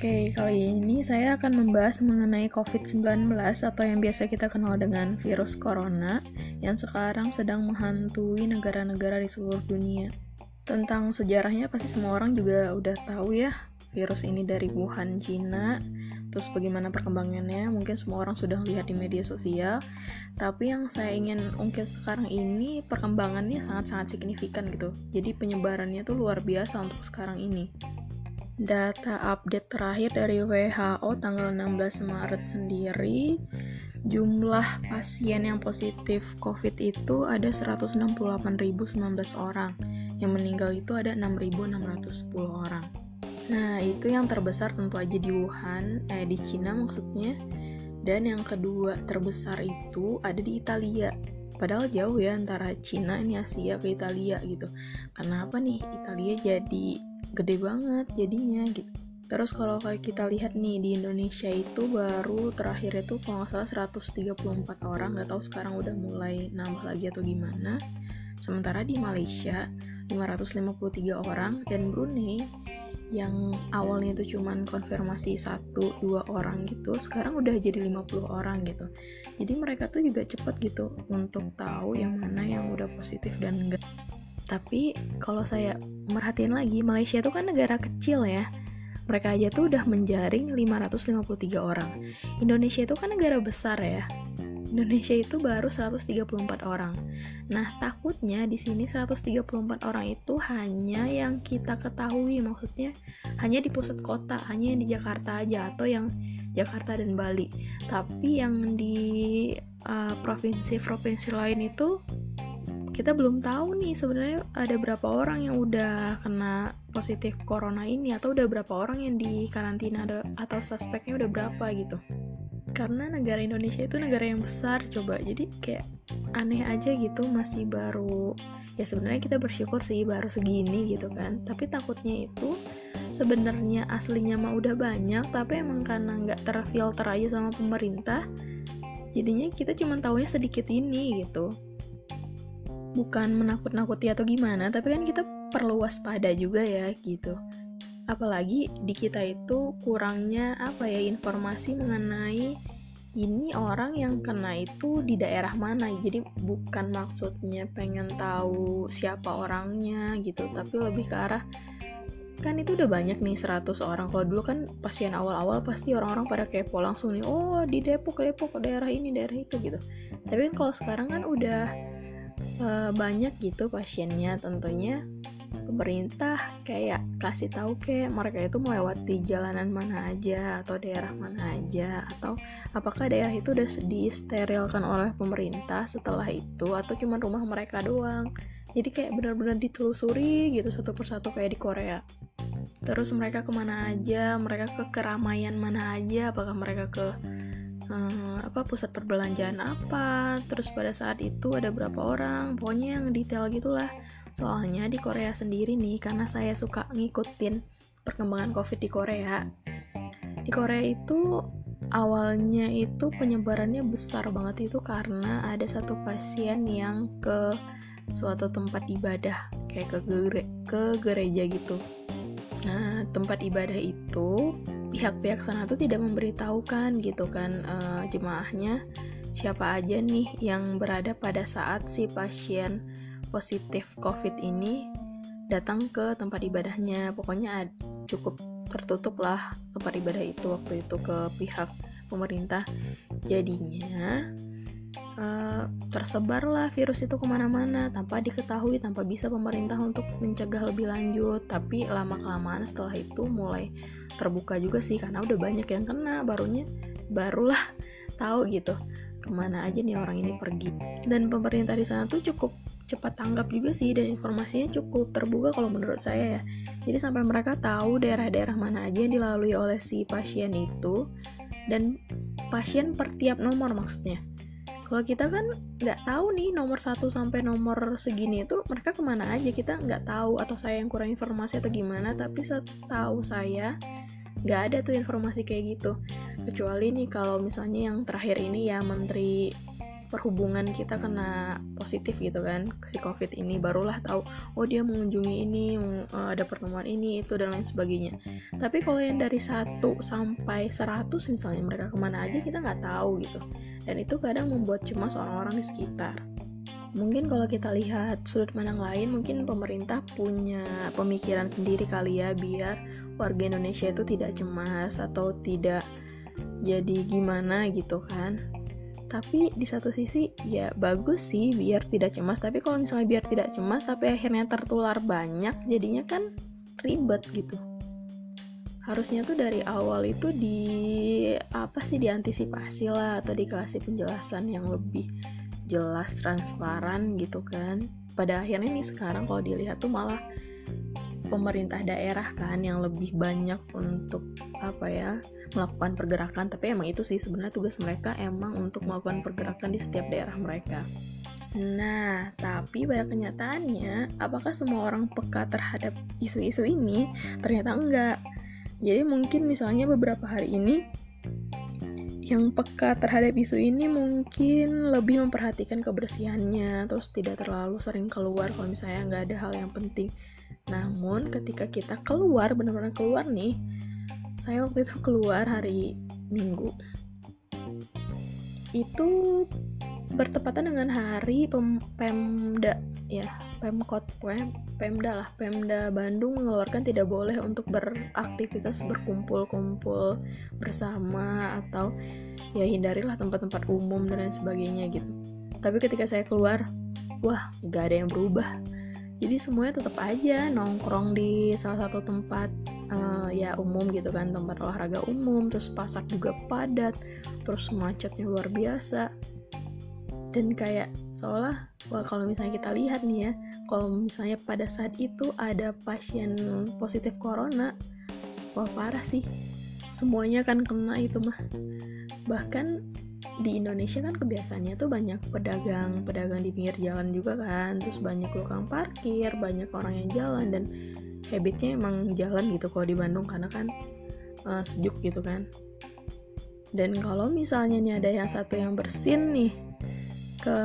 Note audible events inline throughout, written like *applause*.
Oke, kali ini saya akan membahas mengenai COVID-19 atau yang biasa kita kenal dengan virus corona yang sekarang sedang menghantui negara-negara di seluruh dunia. Tentang sejarahnya pasti semua orang juga udah tahu ya, virus ini dari Wuhan, Cina, terus bagaimana perkembangannya mungkin semua orang sudah lihat di media sosial. Tapi yang saya ingin ungkit sekarang ini perkembangannya sangat-sangat signifikan gitu. Jadi penyebarannya tuh luar biasa untuk sekarang ini data update terakhir dari WHO tanggal 16 Maret sendiri jumlah pasien yang positif COVID itu ada 168.019 orang yang meninggal itu ada 6.610 orang Nah, itu yang terbesar tentu aja di Wuhan, eh di Cina maksudnya. Dan yang kedua terbesar itu ada di Italia. Padahal jauh ya antara Cina ini Asia ke Italia gitu. Kenapa nih Italia jadi gede banget jadinya gitu. Terus kalau kayak kita lihat nih di Indonesia itu baru terakhir itu kalau nggak salah 134 orang, nggak tahu sekarang udah mulai nambah lagi atau gimana. Sementara di Malaysia 553 orang. Dan Brunei yang awalnya itu cuman konfirmasi satu dua orang gitu sekarang udah jadi 50 orang gitu. Jadi mereka tuh juga cepet gitu untuk tahu yang mana yang udah positif dan enggak. Tapi kalau saya merhatiin lagi Malaysia itu kan negara kecil ya. Mereka aja tuh udah menjaring 553 orang. Indonesia itu kan negara besar ya Indonesia itu baru 134 orang. Nah, takutnya di sini 134 orang itu hanya yang kita ketahui, maksudnya hanya di pusat kota, hanya yang di Jakarta aja atau yang Jakarta dan Bali. Tapi yang di uh, provinsi-provinsi uh, lain itu kita belum tahu nih sebenarnya ada berapa orang yang udah kena positif corona ini atau udah berapa orang yang di karantina atau suspeknya udah berapa gitu karena negara Indonesia itu negara yang besar coba. Jadi kayak aneh aja gitu masih baru ya sebenarnya kita bersyukur sih baru segini gitu kan. Tapi takutnya itu sebenarnya aslinya mah udah banyak tapi emang karena nggak terfilter aja sama pemerintah jadinya kita cuma tahunya sedikit ini gitu. Bukan menakut-nakuti atau gimana tapi kan kita perlu waspada juga ya gitu apalagi di kita itu kurangnya apa ya informasi mengenai ini orang yang kena itu di daerah mana. Jadi bukan maksudnya pengen tahu siapa orangnya gitu tapi lebih ke arah kan itu udah banyak nih 100 orang. Kalau dulu kan pasien awal-awal pasti orang-orang pada kepo langsung nih oh di Depok Depok daerah ini daerah itu gitu. Tapi kan kalau sekarang kan udah uh, banyak gitu pasiennya tentunya pemerintah kayak kasih tahu ke mereka itu melewati jalanan mana aja atau daerah mana aja atau apakah daerah itu udah disterilkan oleh pemerintah setelah itu atau cuma rumah mereka doang. Jadi kayak benar-benar ditelusuri gitu satu persatu kayak di Korea. Terus mereka ke mana aja mereka ke keramaian mana aja apakah mereka ke hmm, apa pusat perbelanjaan apa. Terus pada saat itu ada berapa orang pokoknya yang detail gitulah soalnya di Korea sendiri nih karena saya suka ngikutin perkembangan covid di Korea. Di Korea itu awalnya itu penyebarannya besar banget itu karena ada satu pasien yang ke suatu tempat ibadah kayak ke gere ke gereja gitu. Nah tempat ibadah itu pihak-pihak sana tuh tidak memberitahukan gitu kan uh, jemaahnya siapa aja nih yang berada pada saat si pasien positif COVID ini datang ke tempat ibadahnya. Pokoknya cukup tertutup lah tempat ibadah itu waktu itu ke pihak pemerintah. Jadinya uh, tersebarlah virus itu ke mana-mana tanpa diketahui, tanpa bisa pemerintah untuk mencegah lebih lanjut. Tapi lama kelamaan setelah itu mulai terbuka juga sih karena udah banyak yang kena barunya barulah tahu gitu ke mana aja nih orang ini pergi dan pemerintah di sana tuh cukup cepat tanggap juga sih dan informasinya cukup terbuka kalau menurut saya ya. Jadi sampai mereka tahu daerah-daerah mana aja yang dilalui oleh si pasien itu dan pasien per tiap nomor maksudnya. Kalau kita kan nggak tahu nih nomor satu sampai nomor segini itu mereka ke mana aja kita nggak tahu. Atau saya yang kurang informasi atau gimana tapi setahu saya nggak ada tuh informasi kayak gitu. Kecuali nih kalau misalnya yang terakhir ini ya menteri perhubungan kita kena positif gitu kan si covid ini barulah tahu oh dia mengunjungi ini eh, ada pertemuan ini itu dan lain sebagainya. Tapi kalau yang dari 1 sampai 100 misalnya mereka ke mana aja kita nggak tahu gitu. Dan itu kadang membuat cemas orang-orang di sekitar. Mungkin kalau kita lihat sudut pandang lain mungkin pemerintah punya pemikiran sendiri kali ya biar warga Indonesia itu tidak cemas atau tidak jadi gimana gitu kan tapi di satu sisi ya bagus sih biar tidak cemas. Tapi kalau misalnya biar tidak cemas tapi akhirnya tertular banyak jadinya kan ribet gitu. Harusnya tuh dari awal itu di apa sih diantisipasi lah atau dikasih penjelasan yang lebih jelas transparan gitu kan. Pada akhirnya nih sekarang kalau dilihat tuh malah pemerintah daerah kan yang lebih banyak untuk apa ya melakukan pergerakan tapi emang itu sih sebenarnya tugas mereka emang untuk melakukan pergerakan di setiap daerah mereka Nah, tapi pada kenyataannya, apakah semua orang peka terhadap isu-isu ini? Ternyata enggak. Jadi mungkin misalnya beberapa hari ini yang peka terhadap isu ini mungkin lebih memperhatikan kebersihannya, terus tidak terlalu sering keluar kalau misalnya nggak ada hal yang penting. Namun ketika kita keluar, benar-benar keluar nih, saya waktu itu keluar hari Minggu. Itu bertepatan dengan hari Pem Pemda ya, Pemkot Pem Pemda lah, Pemda Bandung mengeluarkan tidak boleh untuk beraktivitas berkumpul-kumpul bersama atau ya hindarilah tempat-tempat umum dan lain sebagainya gitu. Tapi ketika saya keluar, wah gak ada yang berubah jadi semuanya tetap aja nongkrong di salah satu tempat uh, ya umum gitu kan tempat olahraga umum terus pasar juga padat terus macetnya luar biasa. Dan kayak seolah wah kalau misalnya kita lihat nih ya kalau misalnya pada saat itu ada pasien positif corona wah parah sih. Semuanya kan kena itu mah. Bahkan di Indonesia kan kebiasaannya tuh banyak pedagang pedagang di pinggir jalan juga kan. Terus banyak tukang parkir banyak orang yang jalan dan habitnya emang jalan gitu kalau di Bandung karena kan uh, sejuk gitu kan. Dan kalau misalnya nih ada yang satu yang bersin nih ke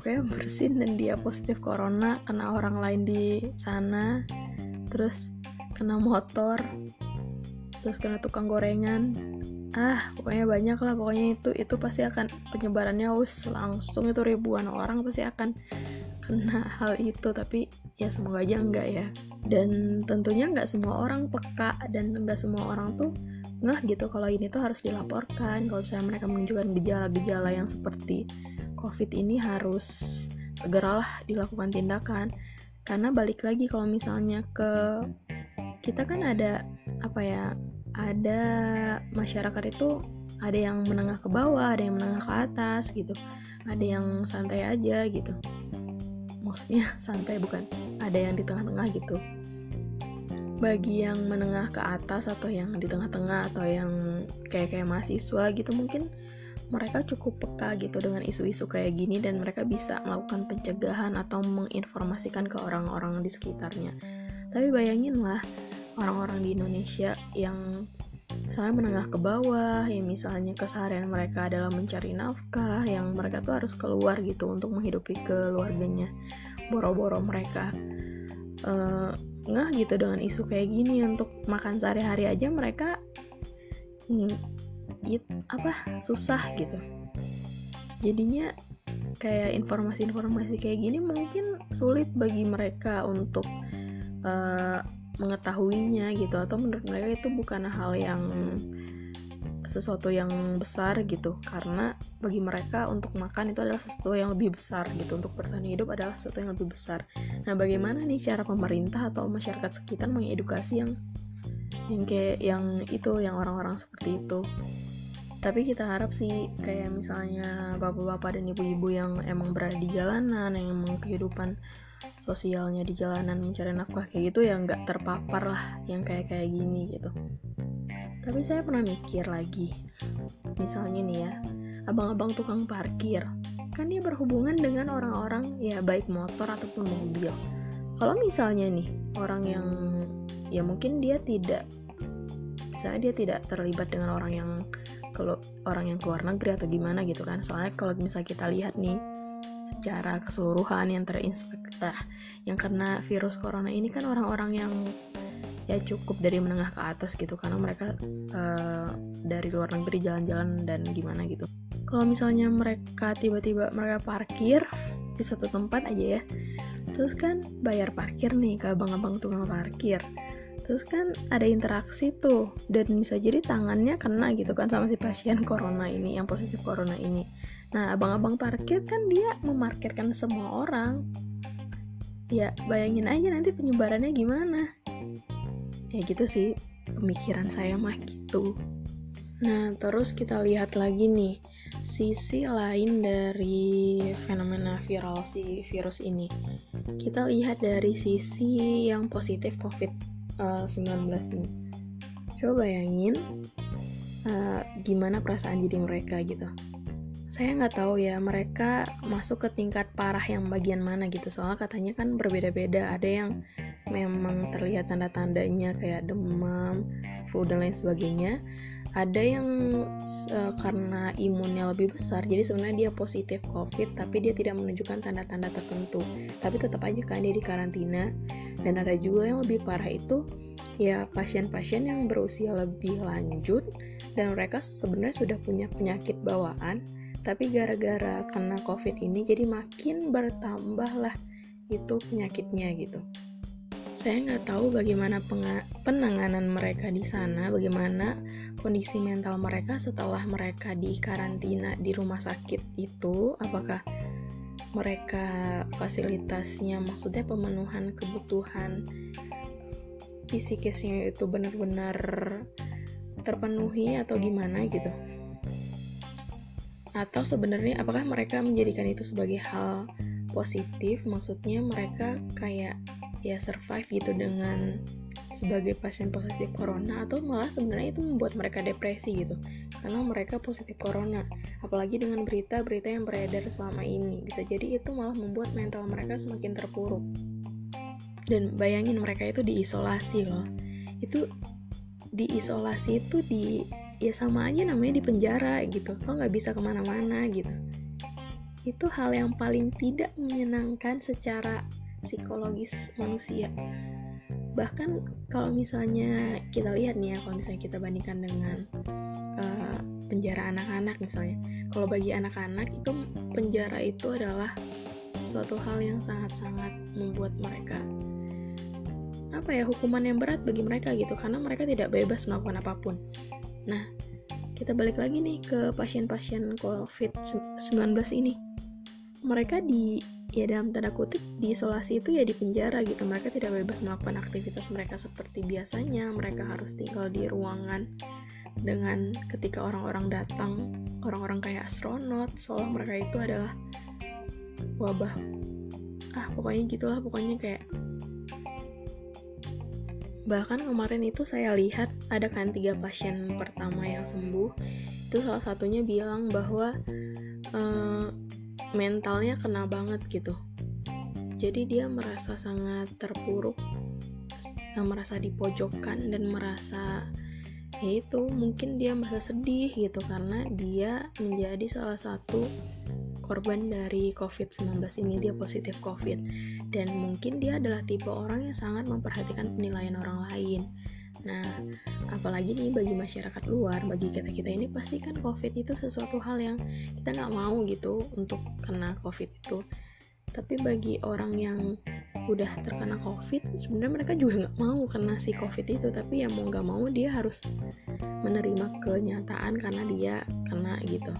kayak bersin dan dia positif corona kena orang lain di sana terus kena motor terus kena tukang gorengan ah pokoknya banyak lah pokoknya itu itu pasti akan penyebarannya us langsung itu ribuan orang pasti akan kena *laughs* hal itu tapi ya semoga aja enggak ya. Dan tentunya nggak semua orang peka dan nggak semua orang tuh ngeh gitu kalau ini tuh harus dilaporkan. Kalau misalnya mereka menunjukkan gejala-gejala yang seperti covid ini harus segeralah dilakukan tindakan. Karena balik lagi kalau misalnya ke kita kan ada apa ya ada masyarakat itu ada yang menengah ke bawah, ada yang menengah ke atas gitu. Ada yang santai aja gitu. Maksudnya *laughs* santai bukan ada yang di tengah-tengah gitu. Bagi yang menengah ke atas atau yang di tengah-tengah atau yang kayak kayak mahasiswa gitu mungkin mereka cukup peka gitu dengan isu-isu kayak gini dan mereka bisa melakukan pencegahan atau menginformasikan ke orang-orang di sekitarnya. Tapi bayangin lah orang-orang di Indonesia yang misalnya menengah ke bawah yang misalnya keseharian mereka adalah mencari nafkah yang mereka tuh harus keluar gitu untuk menghidupi keluarganya boro-boro mereka. Uh, ngeh gitu dengan isu kayak gini untuk makan sehari-hari aja mereka mm, it, apa susah gitu. Jadinya kayak informasi-informasi kayak gini mungkin sulit bagi mereka untuk uh, mengetahuinya gitu atau menurut mereka itu bukan hal yang sesuatu yang besar gitu. Karena bagi mereka untuk makan itu adalah sesuatu yang lebih besar gitu untuk bertahan hidup adalah sesuatu yang lebih besar. Nah bagaimana nih cara pemerintah atau masyarakat sekitar mengedukasi yang yang kayak yang itu yang orang-orang seperti itu? Tapi kita harap sih kayak misalnya bapak-bapak dan ibu-ibu yang emang berada di jalanan yang emang kehidupan sosialnya di jalanan mencari nafkah kayak gitu ya nggak terpapar lah yang kayak kayak gini gitu. Tapi saya pernah mikir lagi misalnya nih ya abang-abang tukang parkir kan dia berhubungan dengan orang-orang ya baik motor ataupun mobil. Kalau misalnya nih orang yang ya mungkin dia tidak misalnya dia tidak terlibat dengan orang yang kalau orang yang keluar negeri atau gimana gitu kan. Soalnya kalau misalnya kita lihat nih secara keseluruhan yang terinspek ah, yang kena virus corona ini kan orang-orang yang ya cukup dari menengah ke atas gitu. Karena mereka uh, dari luar negeri jalan-jalan dan gimana gitu. Kalau misalnya mereka tiba-tiba mereka parkir di satu tempat aja ya terus kan bayar parkir nih ke abang-abang tukang parkir. Terus kan ada interaksi tuh dan bisa jadi tangannya kena gitu kan sama si pasien corona ini yang positif corona ini. Nah abang-abang parkir kan dia memarkirkan semua orang ya bayangin aja nanti penyebarannya gimana. Ya gitu sih pemikiran saya mah gitu. Nah terus kita lihat lagi nih sisi lain dari fenomena viral si virus ini. Kita lihat dari sisi yang positif covid 19 eh, ini. Coba bayangin uh, gimana perasaan jadi mereka gitu saya nggak tahu ya mereka masuk ke tingkat parah yang bagian mana gitu soalnya katanya kan berbeda-beda ada yang memang terlihat tanda-tandanya kayak demam, flu dan lain sebagainya. Ada yang uh, karena imunnya lebih besar, jadi sebenarnya dia positif COVID, tapi dia tidak menunjukkan tanda-tanda tertentu. Tapi tetap aja kan dia di karantina dan ada juga yang lebih parah itu ya pasien-pasien yang berusia lebih lanjut dan mereka sebenarnya sudah punya penyakit bawaan tapi gara-gara kena covid ini jadi makin bertambah lah itu penyakitnya gitu. Saya nggak tahu bagaimana penanganan mereka di sana bagaimana kondisi mental mereka setelah mereka di karantina di rumah sakit itu. Apakah mereka fasilitasnya maksudnya pemenuhan kebutuhan fisikisnya itu benar-benar terpenuhi atau gimana gitu atau sebenarnya apakah mereka menjadikan itu sebagai hal positif? Maksudnya mereka kayak ya survive gitu dengan sebagai pasien positif corona? Atau malah sebenarnya itu membuat mereka depresi gitu? Karena mereka positif corona. Apalagi dengan berita-berita yang beredar selama ini. Bisa jadi itu malah membuat mental mereka semakin terpuruk. Dan bayangin mereka itu diisolasi loh. Itu diisolasi itu di ya sama aja namanya di penjara gitu. Lo nggak bisa ke mana-mana gitu. Itu hal yang paling tidak menyenangkan secara psikologis manusia. Bahkan kalau misalnya kita lihat nih ya kalau misalnya kita bandingkan dengan uh, penjara anak-anak misalnya. Kalau bagi anak-anak itu penjara itu adalah suatu hal yang sangat-sangat membuat mereka apa ya hukuman yang berat bagi mereka gitu. Karena mereka tidak bebas melakukan apa pun nah kita balik lagi nih ke pasien-pasien COVID-19 ini. Mereka di ya dalam tanda kutip diisolasi itu ya di penjara gitu. Mereka tidak bebas melakukan aktivitas mereka seperti biasanya. Mereka harus tinggal di ruangan dengan ketika orang-orang datang orang-orang kayak astronot seolah mereka itu adalah wabah. Ah pokoknya gitulah pokoknya kayak bahkan kemarin itu saya lihat ada kan tiga pasien pertama yang sembuh. Itu salah satunya bilang bahwa uh, mentalnya kena banget gitu. Jadi dia merasa sangat terpuruk merasa dipojokkan dan merasa ya itu mungkin dia merasa sedih gitu karena dia menjadi salah satu korban dari COVID-19 ini dia positif COVID dan mungkin dia adalah tipe orang yang sangat memperhatikan penilaian orang lain. Nah, apalagi nih bagi masyarakat luar, bagi kita-kita ini pasti kan COVID itu sesuatu hal yang kita nggak mau gitu untuk kena COVID itu. Tapi bagi orang yang udah terkena COVID, sebenarnya mereka juga nggak mau kena si COVID itu, tapi ya mau nggak mau dia harus menerima kenyataan karena dia kena gitu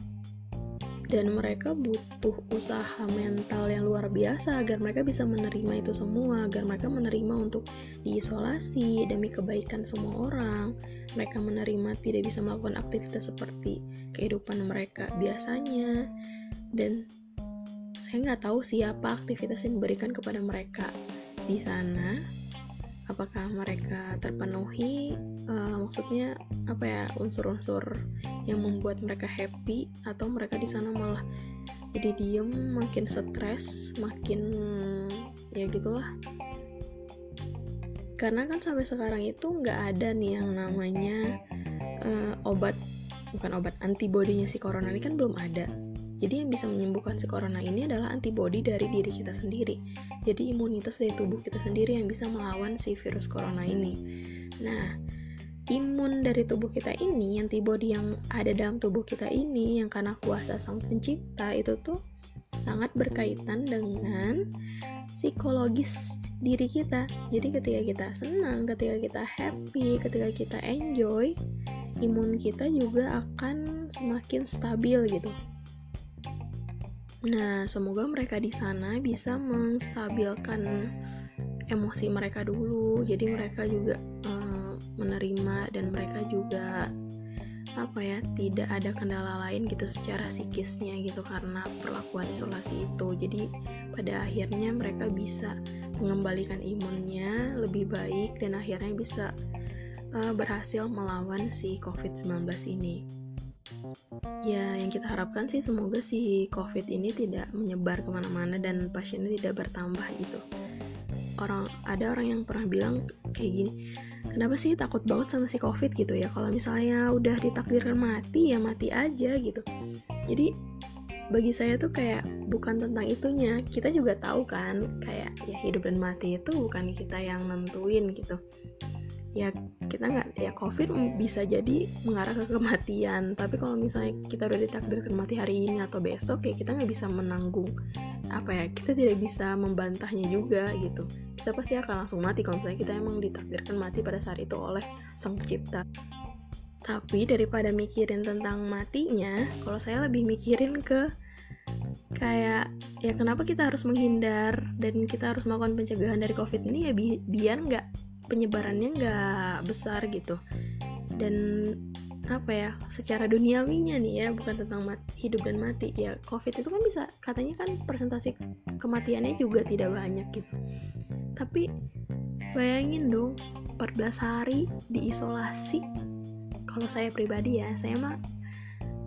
dan mereka butuh usaha mental yang luar biasa agar mereka bisa menerima itu semua agar mereka menerima untuk diisolasi demi kebaikan semua orang. Mereka menerima tidak bisa melakukan aktivitas seperti kehidupan mereka biasanya. Dan saya nggak tahu siapa aktivitas yang diberikan kepada mereka di sana. Apakah mereka terpenuhi? Uh, maksudnya apa ya unsur-unsur yang membuat mereka happy atau mereka di sana malah jadi diem makin stres makin ya gitulah karena kan sampai sekarang itu nggak ada nih yang namanya uh, obat bukan obat antibodinya si corona ini kan belum ada jadi yang bisa menyembuhkan si corona ini adalah antibodi dari diri kita sendiri. Jadi imunitas dari tubuh kita sendiri yang bisa melawan si virus corona ini. Nah, imun dari tubuh kita ini, antibodi yang ada dalam tubuh kita ini yang karena kuasa sang pencipta itu tuh sangat berkaitan dengan psikologis diri kita. Jadi ketika kita senang, ketika kita happy, ketika kita enjoy, imun kita juga akan semakin stabil gitu. Nah, semoga mereka di sana bisa menstabilkan emosi mereka dulu. Jadi mereka juga menerima dan mereka juga apa ya tidak ada kendala lain gitu secara psikisnya gitu karena perlakuan isolasi itu. Jadi pada akhirnya mereka bisa mengembalikan imunnya lebih baik dan akhirnya bisa uh, berhasil melawan si COVID-19 ini. Ya yang kita harapkan sih semoga si covid ini tidak menyebar ke mana-mana dan pasiennya tidak bertambah gitu orang ada orang yang pernah bilang kayak gini kenapa sih takut banget sama si covid? gitu ya. Kalau misalnya udah ditakdirkan mati ya mati aja gitu. Jadi bagi saya tuh kayak bukan tentang itunya. Kita juga tahu kan kayak ya hidup dan mati itu bukan kita yang nentuin gitu ya kita nggak ya covid bisa jadi mengarah ke kematian. Tapi kalau misalnya kita udah ditakdirkan mati hari ini atau besok ya kita nggak bisa menanggung apa ya kita tidak bisa membantahnya juga gitu. Kita pasti akan langsung mati kalau misalnya kita emang ditakdirkan mati pada saat itu oleh sang pencipta. Tapi daripada mikirin tentang matinya kalau saya lebih mikirin ke kayak ya kenapa kita harus menghindar dan kita harus melakukan pencegahan dari covid ini ya bi biar nggak penyebarannya nggak besar gitu. Dan apa ya secara duniawinya nih ya bukan tentang hidup dan mati ya covid itu kan bisa katanya kan presentasi kematiannya juga tidak banyak gitu. Tapi bayangin dong 14 hari diisolasi. Kalau saya pribadi ya saya mah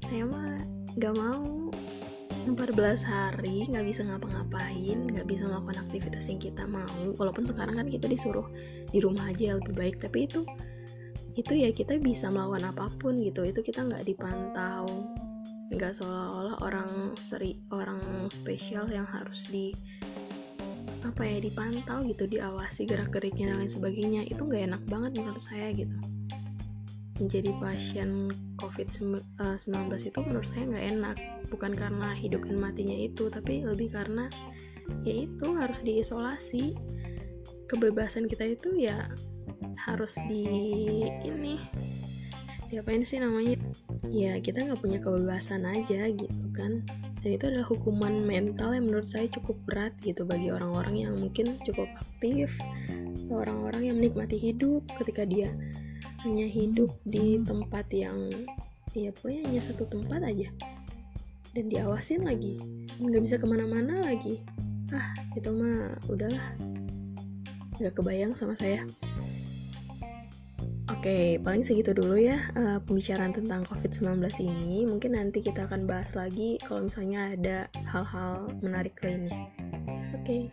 saya mah nggak mau 14 hari nggak bisa ngapa-ngapain nggak bisa melakukan aktivitas yang kita mau. Walaupun sekarang kan kita disuruh di rumah aja lebih baik tapi itu itu ya kita bisa melakukan apa pun gitu. Itu kita nggak dipantau. Nggak seolah-olah orang seri orang spesial yang harus di apa ya dipantau gitu diawasi gerak geriknya dan lain sebagainya. Itu nggak enak banget menurut saya gitu. Menjadi pasien COVID-19 eh, itu menurut saya nggak enak. Bukan karena hidup dan matinya itu tapi lebih karena ya itu harus diisolasi. Kebebasan kita itu ya harus di ini diapain sih namanya? Ya kita nggak punya kebebasan aja gitu kan. Dan itu adalah hukuman mental yang menurut saya cukup berat gitu bagi orang-orang yang mungkin cukup aktif orang-orang yang menikmati hidup ketika dia hanya hidup di tempat yang ya pokoknya hanya satu tempat aja dan diawasin lagi nggak bisa ke mana-mana lagi ah itu mah udahlah nggak kebayang sama saya Oke, paling segitu dulu ya uh, pembicaraan tentang COVID-19 ini. Mungkin nanti kita akan bahas lagi kalau misalnya ada hal-hal menarik lainnya. Oke.